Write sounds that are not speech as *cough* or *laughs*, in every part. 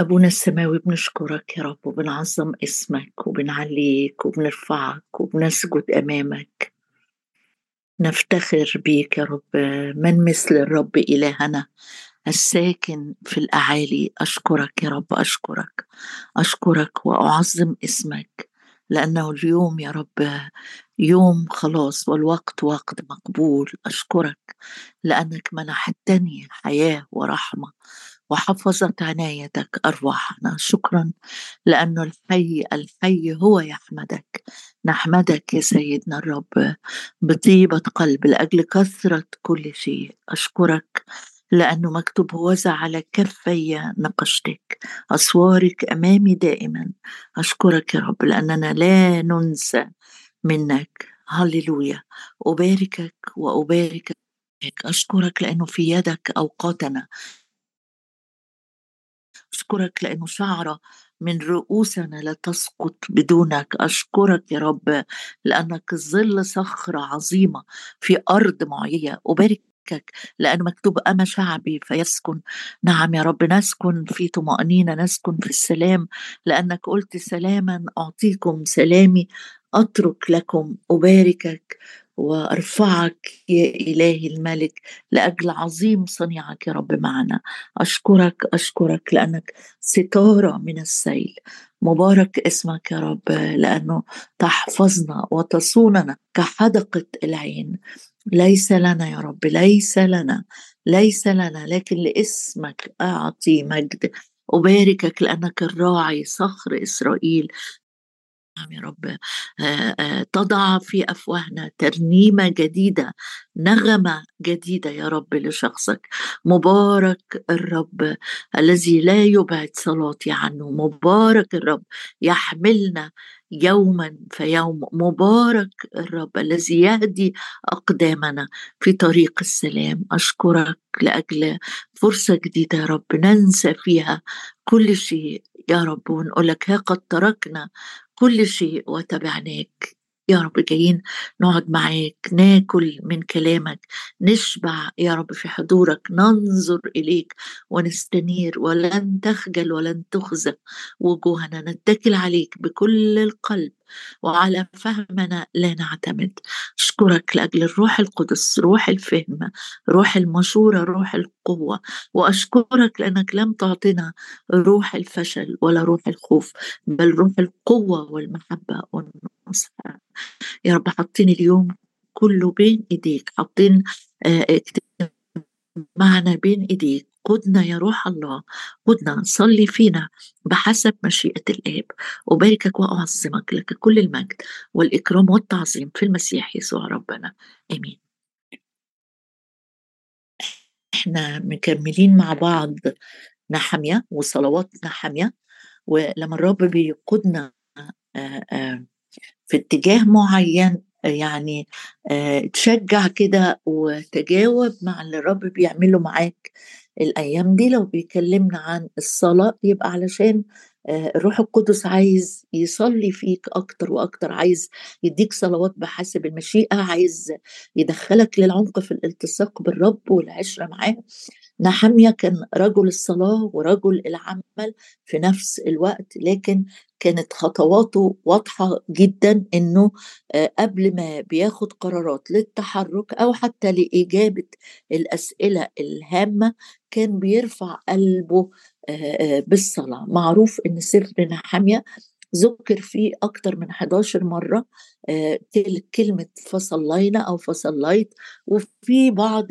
أبونا السماوي بنشكرك يا رب وبنعظم اسمك وبنعليك وبنرفعك وبنسجد أمامك. نفتخر بيك يا رب من مثل الرب إلهنا الساكن في الأعالي. أشكرك يا رب أشكرك. أشكرك وأعظم اسمك لأنه اليوم يا رب يوم خلاص والوقت وقت مقبول. أشكرك لأنك منحتني حياة ورحمة. وحفظت عنايتك أرواحنا. شكرا لأنه الحي الحي هو يحمدك. نحمدك يا سيدنا الرب. بطيبة قلب لأجل كثرة كل شيء. أشكرك لأنه مكتوب وزع على كفي نقشتك. أسوارك أمامي دائما. أشكرك يا رب لأننا لا ننسى منك. هللويا. أباركك وأبارك أشكرك لأنه في يدك أوقاتنا. أشكرك لأنه شعرة من رؤوسنا لا تسقط بدونك. أشكرك يا رب لأنك ظل صخرة عظيمة في أرض معية أبارك لأنه مكتوب أما شعبي فيسكن. نعم يا رب نسكن في طمأنينة نسكن في السلام. لأنك قلت سلاما أعطيكم سلامي أترك لكم أباركك. وأرفعك يا إلهي الملك لأجل عظيم صنيعك يا رب معنا. أشكرك أشكرك لأنك ستارة من السيل. مبارك اسمك يا رب لأنه تحفظنا وتصوننا كحدقة العين. ليس لنا يا رب ليس لنا ليس لنا لكن لاسمك أعطي مجد. أباركك لأنك الراعي صخر إسرائيل. نعم يا رب. تضع في أفواهنا ترنيمة جديدة نغمة جديدة يا رب لشخصك. مبارك الرب الذي لا يبعد صلاتي عنه. مبارك الرب يحملنا يوما فيوم مبارك الرب الذي يهدي أقدامنا في طريق السلام. أشكرك لأجل فرصة جديدة يا رب. ننسى فيها كل شيء يا رب. ونقول لك ها قد تركنا كل شيء وتبعناك. يا رب جايين نقعد معاك ناكل من كلامك نشبع يا رب في حضورك ننظر إليك ونستنير ولن تخجل ولن تخزى وجوهنا نتكل عليك بكل القلب وعلى فهمنا لا نعتمد. أشكرك لأجل الروح القدس روح الفهم روح المشورة روح القوة وأشكرك لأنك لم تعطنا روح الفشل ولا روح الخوف بل روح القوة والمحبة يا رب حاطين اليوم كله بين إيديك حاطين آه، معنا بين إيديك. قدنا يا روح الله قدنا صلي فينا بحسب مشيئة الآب. أباركك وأعظمك لك كل المجد والإكرام والتعظيم في المسيح يسوع ربنا. آمين. إحنا مكملين مع بعض نحمية وصلوات نحمية ولما الرب بيقودنا آه، آه، في اتجاه معين يعني تشجع كده وتجاوب مع اللي الرب بيعمله معاك. الأيام دي لو بيكلمنا عن الصلاة يبقى علشان الروح القدس عايز يصلي فيك أكتر وأكتر عايز يديك صلوات بحسب المشيئة عايز يدخلك للعمق في الالتصاق بالرب والعشرة معاه. نحمية كان رجل الصلاة ورجل العمل في نفس الوقت لكن كانت خطواته واضحة جدا إنه قبل ما بياخد قرارات للتحرك أو حتى لإجابة الأسئلة الهامة كان بيرفع قلبه بالصلاة. معروف إن سفر نحمية ذكر فيه أكتر من 11 مرة كلمة فصلينا أو فصليت وفي بعض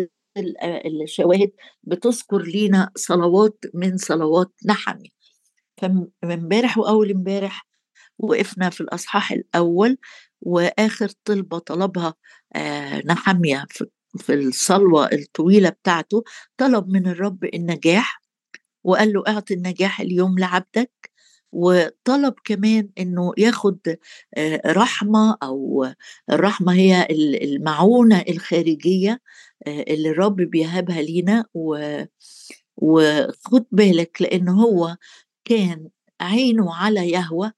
الشواهد بتذكر لينا صلوات من صلوات نحمي فامبارح وأول امبارح وقفنا في الأصحاح الأول وآخر طلبة طلبها آه نحمية في, في الصلوة الطويلة بتاعته طلب من الرب النجاح وقال له أعطي النجاح اليوم لعبدك وطلب كمان إنه ياخد رحمة أو الرحمة هي المعونة الخارجية اللي الرب بيهبها لينا و وخد بالك لأن هو كان عينه على يهوى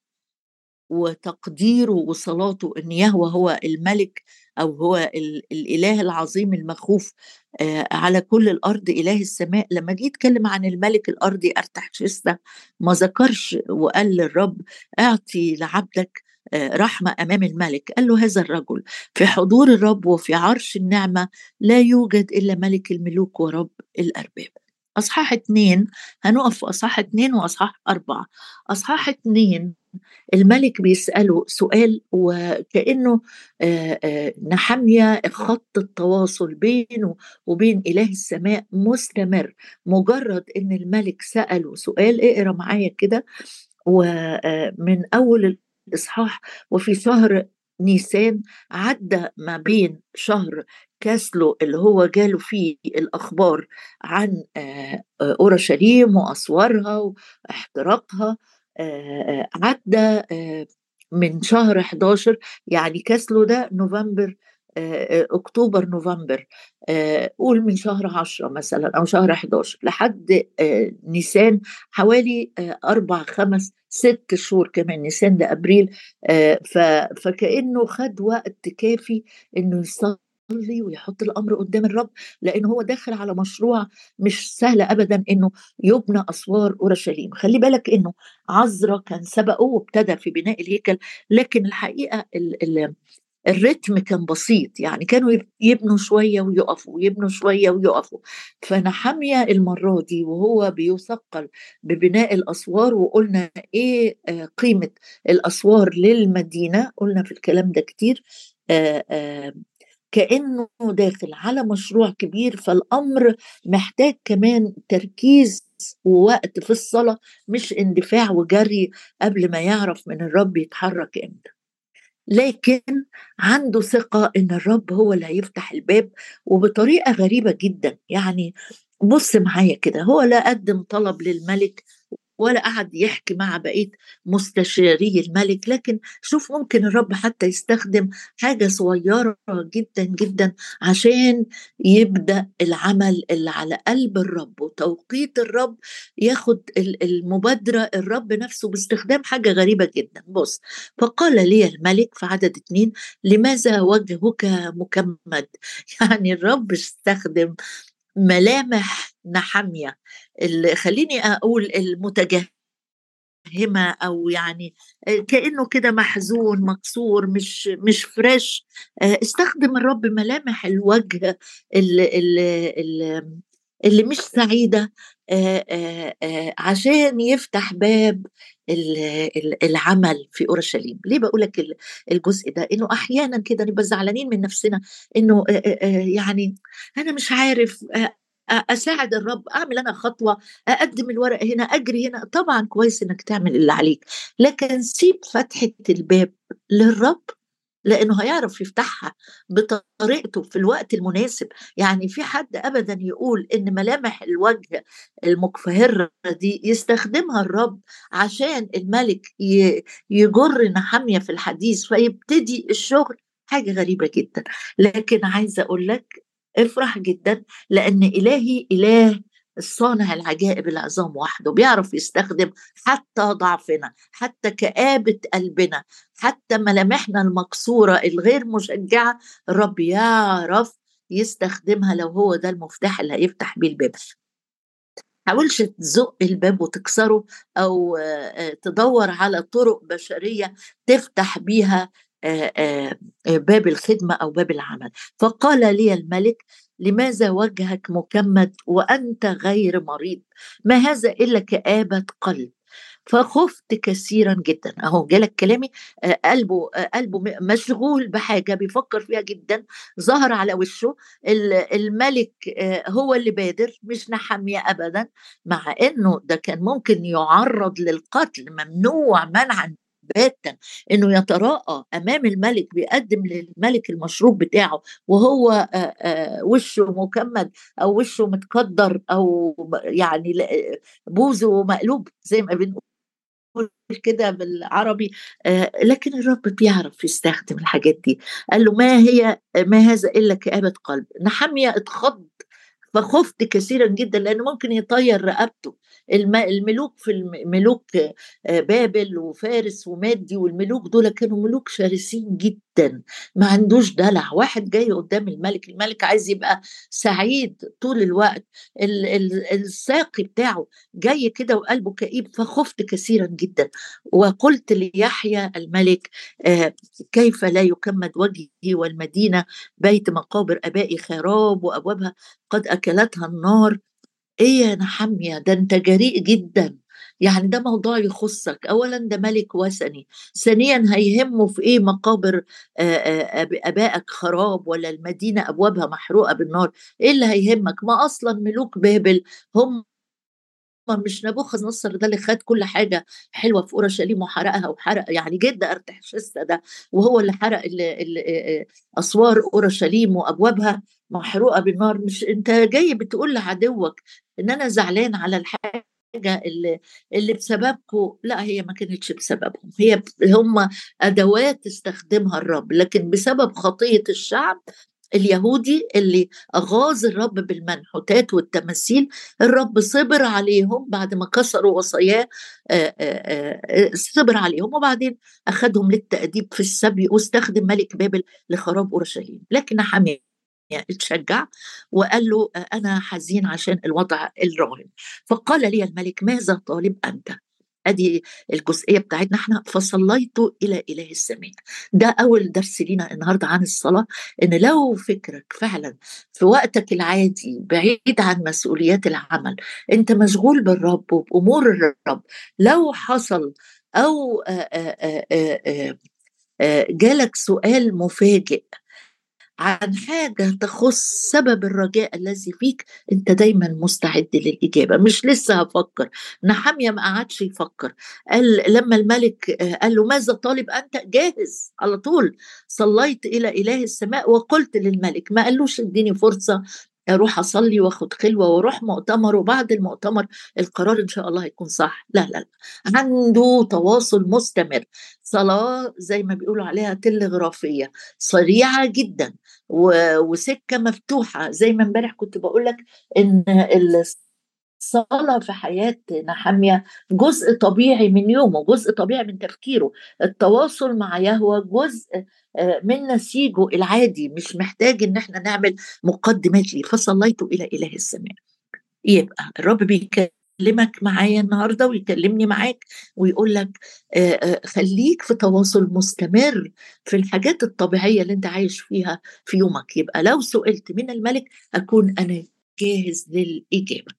وتقديره وصلاته إن يهوى هو الملك أو هو الإله العظيم المخوف آه، على كل الأرض إله السماء. لما جه يتكلم عن الملك الأرضي ارتحشستا ما ذكرش وقال للرب أعطي لعبدك آه، رحمة أمام الملك. قال له هذا الرجل في حضور الرب وفي عرش النعمة لا يوجد إلا ملك الملوك ورب الأرباب. أصحاح اتنين هنقف في أصحاح اتنين وأصحاح أربعة. أصحاح اتنين الملك بيسأله سؤال وكأنه نحمية خط التواصل بينه وبين إله السماء مستمر مجرد إن الملك سأله سؤال اقرأ معايا كده ومن أول الإصحاح وفي شهر نيسان عدى ما بين شهر كاسلو اللي هو جاله فيه الأخبار عن أورشليم وأسوارها واحتراقها عدى من شهر 11 يعني كاسلو ده نوفمبر أكتوبر نوفمبر قول من شهر 10 مثلا أو شهر 11 لحد نيسان حوالي أربع خمس ست شهور كمان نيسان لأبريل فكأنه خد وقت كافي إنه يصلي ويحط الأمر قدام الرب لأن هو داخل على مشروع مش سهل ابدا إنه يبنى أسوار أورشليم. خلي بالك إنه عزرا كان سبقه وابتدى في بناء الهيكل لكن الحقيقة ال ال الريتم كان بسيط يعني كانوا يبنوا شوية ويقفوا يبنوا شوية ويقفوا. فنحمية المرة دي وهو بيثقل ببناء الأسوار وقلنا إيه آه، قيمة الأسوار للمدينة. قلنا في الكلام ده كتير آه، آآ كأنه داخل على مشروع كبير. فالأمر محتاج كمان تركيز ووقت في الصلاة مش اندفاع وجري قبل ما يعرف من الرب يتحرك إمتى. لكن عنده ثقة إن الرب هو اللي هيفتح الباب وبطريقة غريبة جدا. يعني بص معايا كده هو لا قدم طلب للملك ولا قعد يحكي مع بقية مستشاري الملك. لكن شوف ممكن الرب حتى يستخدم حاجة صغيرة جدا جدا عشان يبدأ العمل اللي على قلب الرب. وتوقيت الرب ياخد المبادرة الرب نفسه باستخدام حاجة غريبة جدا. بص فقال لي الملك في عدد اتنين لماذا وجهك مكمد؟ *laughs* يعني الرب استخدم ملامح نحمية. اللي خليني أقول المتجهمة أو يعني كأنه كده محزون مكسور مش مش فريش استخدم الرب ملامح الوجه اللي, اللي, اللي مش سعيدة. عشان يفتح باب العمل في أورشليم. ليه بقول لك الجزء ده؟ إنه أحيانا كده نبقى زعلانين من نفسنا إنه يعني أنا مش عارف أساعد الرب أعمل أنا خطوة أقدم الورق هنا أجري هنا. طبعا كويس إنك تعمل اللي عليك لكن سيب فتحة الباب للرب لأنه هيعرف يفتحها بطريقته في الوقت المناسب. يعني في حد ابدا يقول إن ملامح الوجه المكفهره دي يستخدمها الرب عشان الملك يجر نحاميه في الحديث فيبتدي الشغل. حاجة غريبة جدا. لكن عايزة أقول لك افرح جدا لأن إلهي إله الصانع العجائب العظام وحده بيعرف يستخدم حتى ضعفنا حتى كآبة قلبنا حتى ملامحنا المكسورة الغير مشجعة. الرب يعرف يستخدمها لو هو ده المفتاح اللي هيفتح بيه الباب. حاولش تزق الباب وتكسره أو تدور على طرق بشرية تفتح بيها باب الخدمة أو باب العمل. فقال لي الملك لماذا وجهك مكمد وأنت غير مريض؟ ما هذا إلا كآبة قلب. فخفت كثيرا جدا. أهو جالك كلامي. قلبه قلبه مشغول بحاجة بيفكر فيها جدا. ظهر على وشه الملك هو اللي بادر مش نحمية ابدا مع إنه ده كان ممكن يعرض للقتل ممنوع منعا باتا إنه يتراءى أمام الملك بيقدم للملك المشروب بتاعه وهو وشه مكمد أو وشه متقدر أو يعني بوزه مقلوب زي ما بنقول كده بالعربي لكن الرب بيعرف يستخدم الحاجات دي. قال له ما هي ما هذا إلا كآبة قلب نحمية إتخض فخفت كثيرا جدا لأنه ممكن يطير رقبته. الملوك في الملوك آه، بابل وفارس ومادي والملوك دول كانوا ملوك شرسين جدا ما عندوش دلع. واحد جاي قدام الملك الملك عايز يبقى سعيد طول الوقت. الساقي بتاعه جاي كده وقلبه كئيب فخفت كثيرا جدا. وقلت ليحيى الملك آه، كيف لا يكمد وجهي والمدينة؟ بيت مقابر أبائي خراب وأبوابها قد أكلتها النار. إيه يا نحمية؟ ده أنت جريء جدا. يعني ده موضوع يخصك. اولا ده ملك وثني. ثانيا هيهمه في إيه؟ مقابر أبائك خراب ولا المدينة أبوابها محروقة بالنار. إيه اللي هيهمك؟ ما أصلا ملوك بابل. هم مش نبوخذ نصر ده اللي خد كل حاجة حلوة في أورشليم وحرقها وحرق يعني جد ارتحشستا ده. وهو اللي حرق أسوار أورشليم وأبوابها محروقة بالنار. مش أنت جاي بتقول لعدوك إن أنا زعلان على الحاجة اللي اللي بسببكم لا هي ما كانتش بسببهم. هي هم أدوات استخدمها الرب لكن بسبب خطية الشعب اليهودي اللي أغاظ الرب بالمنحوتات والتماثيل الرب صبر عليهم بعد ما كسروا وصاياه صبر عليهم وبعدين أخذهم للتأديب في السبي واستخدم ملك بابل لخراب أورشليم. لكن حماه اتشجع وقال له أنا حزين عشان الوضع الراهن. فقال لي الملك ماذا طالب أنت؟ أدي الجزئية بتاعتنا إحنا فصليت إلى إله السماء ده أول درس لينا النهارده عن الصلاة إن لو فكرك فعلا في وقتك العادي بعيد عن مسؤوليات العمل أنت مشغول بالرب وبأمور الرب. لو حصل أو آآ آآ آآ جالك سؤال مفاجئ عن حاجة تخص سبب الرجاء الذي فيك أنت دايما مستعد للإجابة. مش لسه هفكر. نحمية ما قعدش يفكر. قال لما الملك قال له ماذا طالب أنت؟ جاهز على طول. صليت إلى إله السماء وقلت للملك. ما قالوش اديني فرصة. أروح اصلي واخد خلوة وأروح مؤتمر وبعد المؤتمر القرار ان شاء الله هيكون صح. لا لا عنده تواصل مستمر. صلاة زي ما بيقولوا عليها تلغرافيه سريعة جدا وسكة مفتوحة. زي ما امبارح كنت بقول لك ان الصلاة في حياة نحمية جزء طبيعي من يومه جزء طبيعي من تفكيره. التواصل مع يهوى جزء آه، من نسيجه العادي مش محتاج إن إحنا نعمل مقدمات ليه. فصليت إلى إله السماء. يبقى الرب بيكلمك معايا النهارده ويكلمني معاك ويقول لك آه، آه، خليك في تواصل مستمر في الحاجات الطبيعية اللي أنت عايش فيها في يومك. يبقى لو سئلت من الملك أكون أنا. جاهز للإجابة.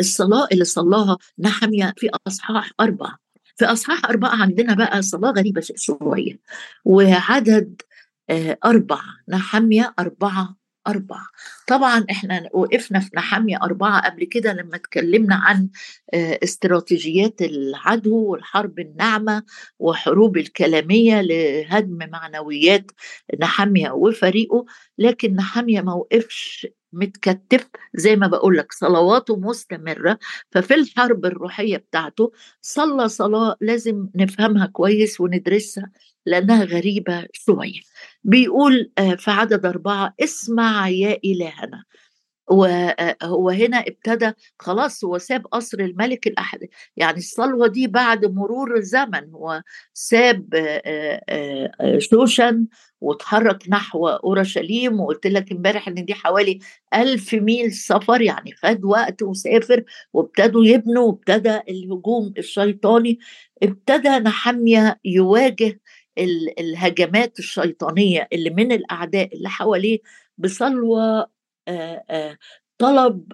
الصلاة اللي صلاها نحمية في أصحاح أربعة. في أصحاح أربعة عندنا بقى صلاة غريبة شوية. وعدد آه، أربعة. نحمية أربعة أربعة. طبعا إحنا وقفنا في نحمية أربعة قبل كده لما اتكلمنا عن آه، استراتيجيات العدو والحرب الناعمة وحروب الكلامية لهدم معنويات نحمية وفريقه. لكن نحمية ما وقفش متكتف زي ما بقول لك صلواته مستمرة ففي الحرب الروحية بتاعته صلى صلاة لازم نفهمها كويس وندرسها لأنها غريبة شوية. بيقول آه، في عدد أربعة اسمع يا إلهنا. وهو هنا ابتدى خلاص هو ساب قصر الملك الأحد يعني الصلوة دي بعد مرور زمن هو ساب شوشن وتحرك نحو أورشليم وقلت لك امبارح إن دي حوالي ألف ميل سفر يعني خد وقت وسافر وابتدوا يبنوا وابتدى الهجوم الشيطاني ابتدى نحمية يواجه الهجمات الشيطانية اللي من الأعداء اللي حواليه بصلوة طلب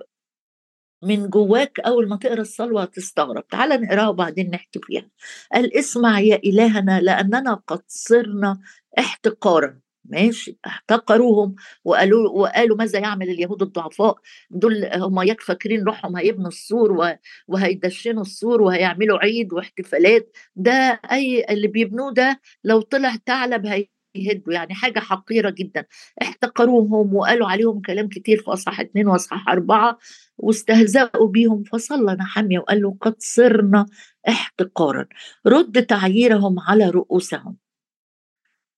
من جواك أول ما تقرأ الصلوة هتستغرب تعال نقراها وبعدين نحكي فيها. قال اسمع يا إلهنا لأننا قد صرنا احتقارا. ماشي. احتقروهم وقالوا وقالوا ماذا يعمل اليهود الضعفاء؟ دول هم يك فاكرين روحهم هيبنوا السور وهيدشنوا السور وهيعملوا عيد واحتفالات. ده أي اللي بيبنوه ده لو طلع ثعلب هي يهدوا يعني حاجة حقيرة جدا. احتقروهم وقالوا عليهم كلام كتير في أصحاح اتنين وأصحاح أربعة واستهزأوا بيهم فصلى نحمية وقال له قد صرنا احتقارا. رد تعييرهم على رؤوسهم.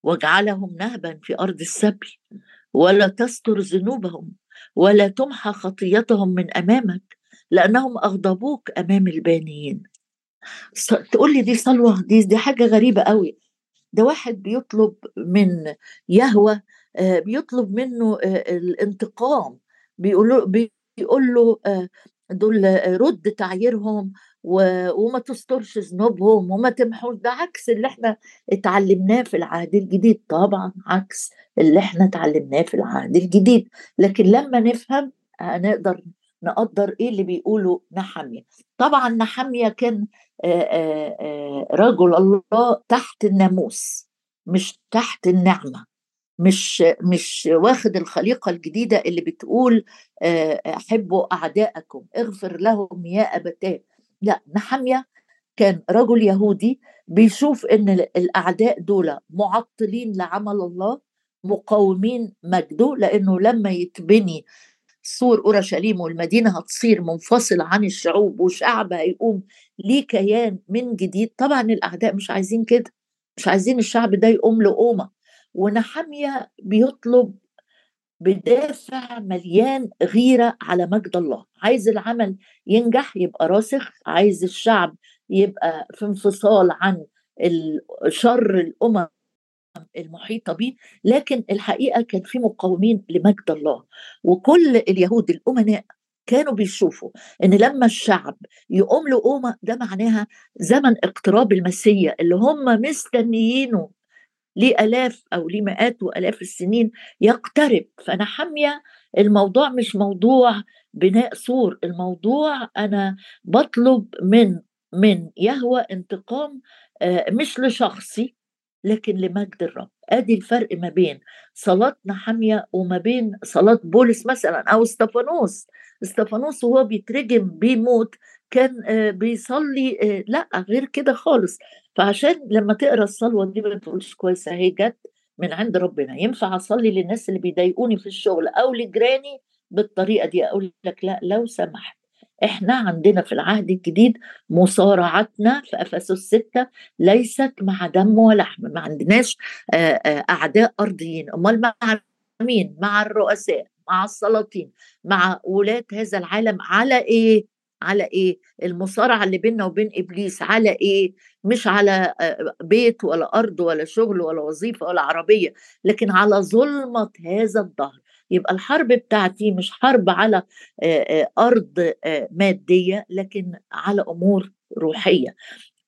واجعلهم نهبا في أرض السبي. ولا تستر ذنوبهم ولا تمحى خطيتهم من أمامك لأنهم أغضبوك أمام البانيين. تقول لي دي صلوة دي دي حاجة غريبة قوي. ده واحد بيطلب من يهوى آه، بيطلب منه آه، الانتقام بيقول له آه، دول رد تعييرهم وما تسترش ذنوبهم وما تمحوش ده عكس اللي إحنا اتعلمناه في العهد الجديد. طبعا عكس اللي إحنا اتعلمناه في العهد الجديد. لكن لما نفهم هنقدر نقدر إيه اللي بيقوله نحمية. طبعا نحمية كان رجل الله تحت الناموس مش تحت النعمة مش مش واخد الخليقة الجديدة اللي بتقول أحبوا أعداءكم اغفر لهم يا أبتاه. لا نحمية كان رجل يهودي بيشوف إن الأعداء دول معطلين لعمل الله مقاومين مجده لأنه لما يتبني سور أورشليم والمدينة هتصير منفصلة عن الشعوب وشعب هيقوم ليه كيان من جديد. طبعا الأعداء مش عايزين كده مش عايزين الشعب ده يقوم لقومة. ونحمية بيطلب بدافع مليان غيرة على مجد الله. عايز العمل ينجح يبقى راسخ عايز الشعب يبقى في انفصال عن شر الأمم المحيطة به لكن الحقيقة كان في مقاومين لمجد الله. وكل اليهود الأمناء كانوا بيشوفوا إن لما الشعب يقوم له قومه ده معناها زمن اقتراب المسيا اللي هم مستنيينه لآلاف أو لمئات وآلاف السنين يقترب. فأنا حامية الموضوع مش موضوع بناء سور الموضوع أنا بطلب من من يهوى انتقام مش لشخصي. لكن لمجد الرب. أدي الفرق ما بين صلاة نحمية وما بين صلاة بولس مثلا أو استفانوس استفانوس وهو بيترجم بيموت كان بيصلي لا غير كده خالص. فعشان لما تقرأ الصلوة دي ما تقولش كويسه هي جت من عند ربنا. ينفع أصلي للناس اللي بيضايقوني في الشغل أو لجيراني بالطريقة دي؟ أقول لك لا لو سمحت. إحنا عندنا في العهد الجديد مصارعتنا في افسس ستة ليست مع دم ولحم ما عندناش أعداء أرضيين. أمال مع مين؟ مع الرؤساء مع السلاطين مع ولاة هذا العالم. على إيه؟ على إيه؟ المصارعة اللي بيننا وبين إبليس على إيه؟ مش على بيت ولا أرض ولا شغل ولا وظيفة ولا عربية لكن على ظلمة هذا الظهر. يبقى الحرب بتاعتي مش حرب على أرض مادية لكن على أمور روحية.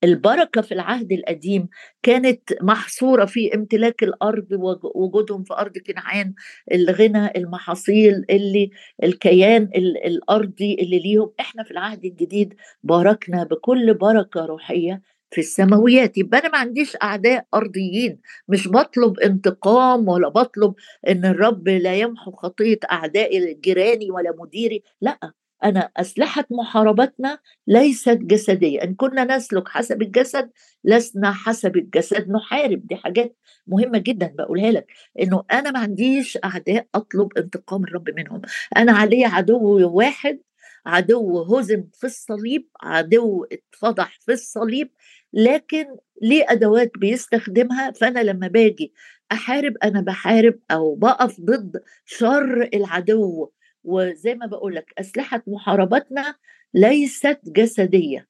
البركة في العهد القديم كانت محصورة في امتلاك الأرض وجودهم في أرض كنعان الغنى المحاصيل اللي الكيان الأرضي اللي ليهم. إحنا في العهد الجديد باركنا بكل بركة روحية في السماويات. يبقى أنا ما عنديش أعداء أرضيين. مش بطلب انتقام ولا بطلب إن الرب لا يمحو خطية أعدائي جيراني ولا مديري. لأ أنا أسلحة محاربتنا ليست جسدية. إن كنا نسلك حسب الجسد لسنا حسب الجسد. نحارب. دي حاجات مهمة جدا بقولها لك. إنه أنا ما عنديش أعداء أطلب انتقام الرب منهم. أنا علي عدو واحد عدو هزم في الصليب عدو اتفضح في الصليب. لكن ليه أدوات بيستخدمها؟ فأنا لما باجي أحارب أنا بحارب أو بقف ضد شر العدو. وزي ما بقول لك أسلحة محاربتنا ليست جسدية.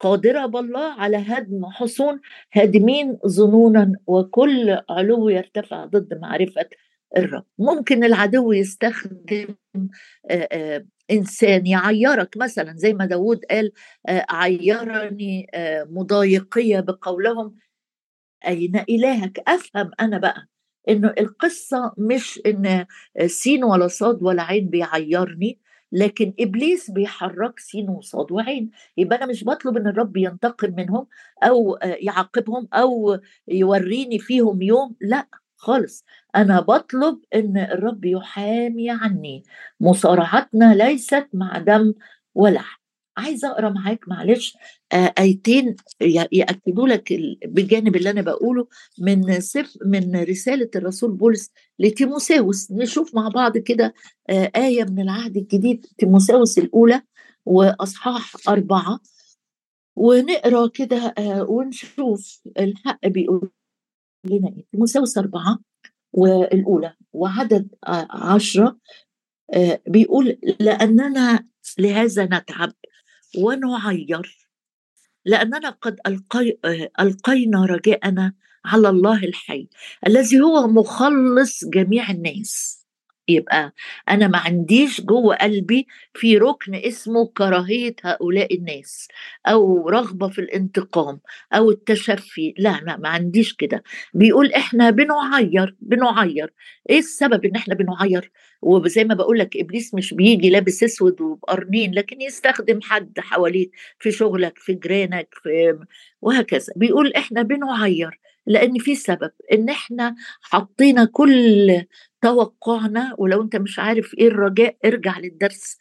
قادرة بالله على هدم حصون هادمين ظنونا وكل علو يرتفع ضد معرفة الرب. ممكن العدو يستخدم إنسان يعيرك. مثلا زي ما داود قال عيرني مضايقية بقولهم. أين إلهك؟ أفهم أنا بقى انه القصة مش إن سين ولا صاد ولا عين بيعيرني لكن إبليس بيحرك سين وصاد وعين. يبقى أنا مش بطلب إن الرب ينتقم منهم أو يعاقبهم أو يوريني فيهم يوم. لا. خالص. أنا بطلب إن الرب يحامي عني. مصارعتنا ليست مع دم ولحم عايزة أقرأ معاك معلش آيتين يأكدوا لك بجانب اللي أنا بقوله من سف من رسالة الرسول بولس لتيموساوس. نشوف مع بعض كده آية من العهد الجديد تيموساوس الأولى وأصحاح أربعة. ونقرأ كده ونشوف الحق بيقول لنا إيه تيموساوس اربعه والأولى وعدد عشرة بيقول لأننا لهذا نتعب ونعير لأننا قد ألقي ألقينا رجاءنا على الله الحي الذي هو مخلص جميع الناس. يبقى أنا ما عنديش جوه قلبي في ركن اسمه كراهية هؤلاء الناس أو رغبة في الانتقام أو التشفي. لا لا ما عنديش كده. بيقول إحنا بنعير بنعير. إيه السبب إن إحنا بنعير؟ وزي ما بقول لك إبليس مش بيجي لابس أسود وبقرنين لكن يستخدم حد حواليك في شغلك في جيرانك في وهكذا. بيقول إحنا بنعير لأن في سبب إن إحنا حطينا كل توقعنا ولو أنت مش عارف إيه الرجاء ارجع للدرس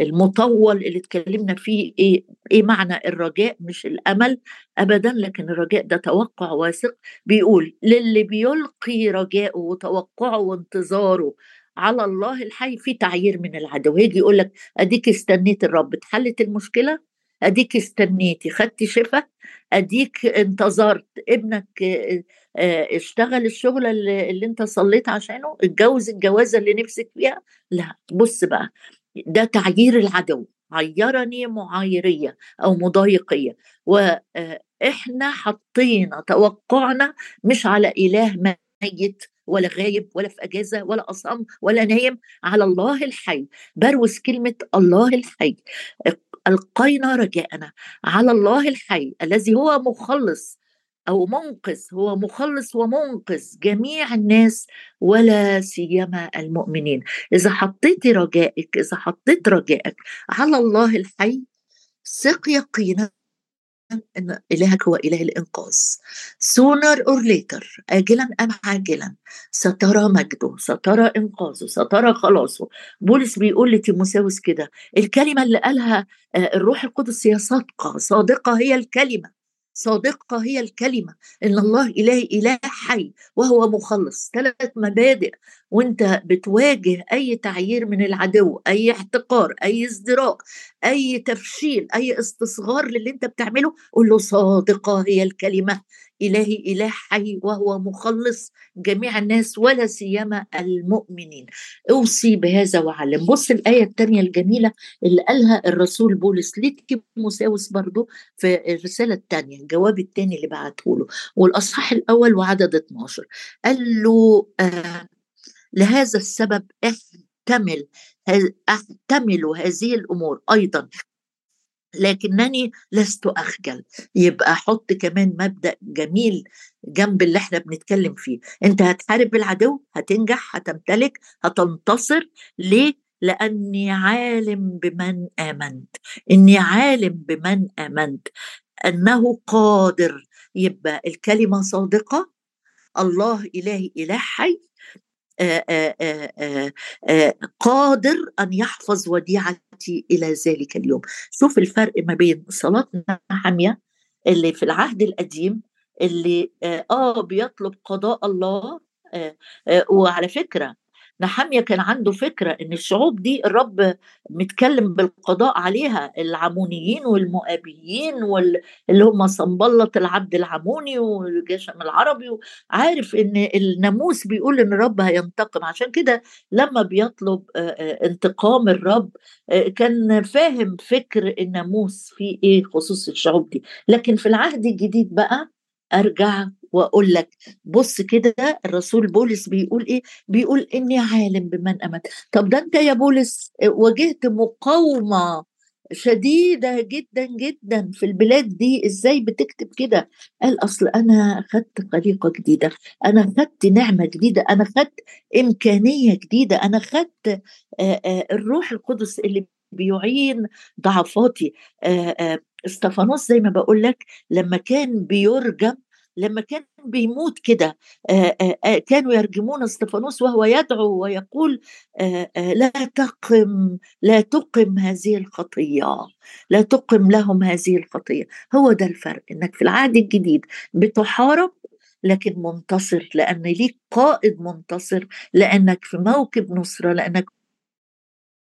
المطول اللي اتكلمنا فيه إيه إيه معنى الرجاء مش الأمل ابدا لكن الرجاء ده توقع واثق. بيقول للي بيلقي رجاءه وتوقعه وانتظاره على الله الحي في تعيير من العدو. يجي يقول لك أديك استنيت الرب اتحلت المشكلة؟ أديك استنيتي خدتي شفاء أديك انتظرت ابنك اشتغل الشغل اللي, اللي انت صليت عشانه اتجوز الجوازة اللي نفسك فيها. لا بص بقى ده تعيير العدو عيرني معايرية أو مضايقية. وإحنا حطينا توقعنا مش على إله ميت ولا غايب ولا في أجازة ولا أصم ولا نايم على الله الحي. بروز كلمة الله الحي. القينا رجاءنا على الله الحي الذي هو مخلص. أو منقذ هو مخلص ومنقذ جميع الناس ولا سيما المؤمنين. إذا حطيت رجائك إذا حطيت رجائك على الله الحي ثق يقينا إن إلهك هو إله الإنقاذ. Sooner or later اجلا أم عاجلا سترى مجده سترى إنقاذه سترى خلاصه. بولس بيقول لتيموساوس كده الكلمة اللي قالها آه، الروح القدس هي صادقة صادقة هي الكلمة. صادقة هي الكلمة إن الله إله إله حي وهو مخلص ثلاث مبادئ وأنت بتواجه أي تعيير من العدو أي احتقار أي ازدراء أي تفشيل أي استصغار للي أنت بتعمله قول له صادقة هي الكلمة. إلهي إله حي وهو مخلص جميع الناس ولا سيما المؤمنين. أوصي بهذا وعلم. بص الآية الثانية الجميلة اللي قالها الرسول بولس. لتيموساوس برضو في الرسالة الثانية الجواب الثاني اللي بعته له. والأصحاح الأول وعدد 12 قال له آه لهذا السبب احتمل احتمل هذه الأمور أيضا لكنني لست أخجل. يبقى حط كمان مبدأ جميل جنب اللي إحنا بنتكلم فيه. أنت هتحارب العدو هتنجح هتمتلك هتنتصر. ليه؟ لأني عالم بمن آمنت. إني عالم بمن آمنت. أنه قادر. يبقى الكلمة صادقة. الله الهي إله حي. قادر أن يحفظ وديعتي إلى ذلك اليوم. شوف الفرق ما بين صلاه نحميه اللي في العهد القديم اللي آه بيطلب قضاء الله آه آه وعلى فكرة نحمية كان عنده فكرة إن الشعوب دي الرب متكلم بالقضاء عليها العمونيين والمؤابيين واللي هم صنبلط العبد العموني والجشم العربي عارف إن الناموس بيقول إن الرب هينتقم. عشان كده لما بيطلب انتقام الرب كان فاهم فكر الناموس في إيه خصوص الشعوب دي. لكن في العهد الجديد بقى أرجع وأقول لك بص كده الرسول بولس بيقول إيه؟ بيقول إني عالم بمن امت طب ده أنت يا بولس واجهت مقاومة شديدة جدا جدا في البلاد دي إزاي بتكتب كده؟ قال أصل أنا خدت خليقة جديدة أنا خدت نعمة جديدة أنا خدت إمكانية جديدة أنا خدت الروح القدس اللي بيعين ضعفاتي إستفانوس زي ما بقول لك لما كان بيرجم لما كان بيموت كده كانوا يرجمون إستفانوس وهو يدعو ويقول لا تقم لا تقم هذه الخطية لا تقم لهم هذه الخطية. هو ده الفرق إنك في العهد الجديد بتحارب لكن منتصر لأن ليك قائد منتصر لأنك في موكب نصرة لأنك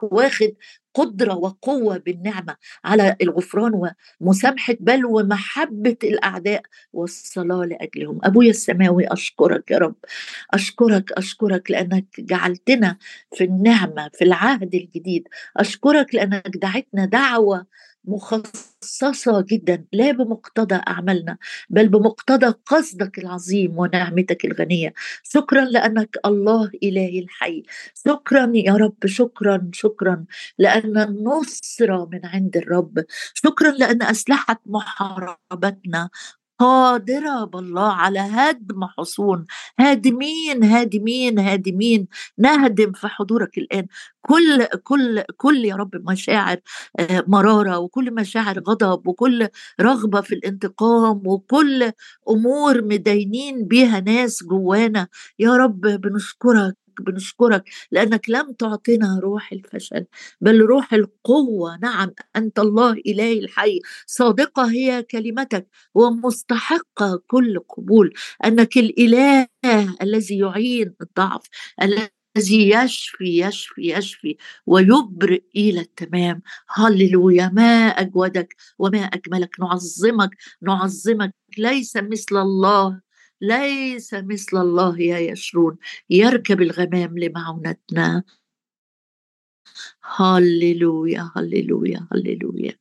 واخد قدرة وقوة بالنعمة على الغفران ومسامحة بل ومحبة الأعداء. والصلاة لأجلهم. أبويا السماوي أشكرك يا رب. أشكرك أشكرك لأنك جعلتنا في النعمة في العهد الجديد. أشكرك لأنك دعتنا دعوة مخصصة جدا لا بمقتضى أعمالنا بل بمقتضى قصدك العظيم ونعمتك الغنية. شكرا لأنك الله إلهي الحي. شكرا يا رب شكرا شكرا لأن النصرة من عند الرب. شكرا لأن أسلحة محاربتنا قادرة بالله على هدم حصون. هادمين هادمين هادمين. نهدم في حضورك الآن. كل كل كل يا رب مشاعر آه، مرارة وكل مشاعر غضب وكل رغبة في الانتقام وكل أمور مدينين بيها ناس جوانا. يا رب بنشكرك. بنشكرك لأنك لم تعطنا روح الفشل بل روح القوة. نعم أنت الله إلهي الحي. صادقة هي كلمتك ومستحقة كل قبول. أنك الإله الذي يعين الضعف الذي يشفي يشفي يشفي ويبرئ إلى التمام. هللويا. ما أجودك وما أجملك. نعظمك نعظمك. ليس مثل الله. ليس مثل الله يا يشرون. يركب الغمام لمعونتنا. هللويا هللويا هللويا.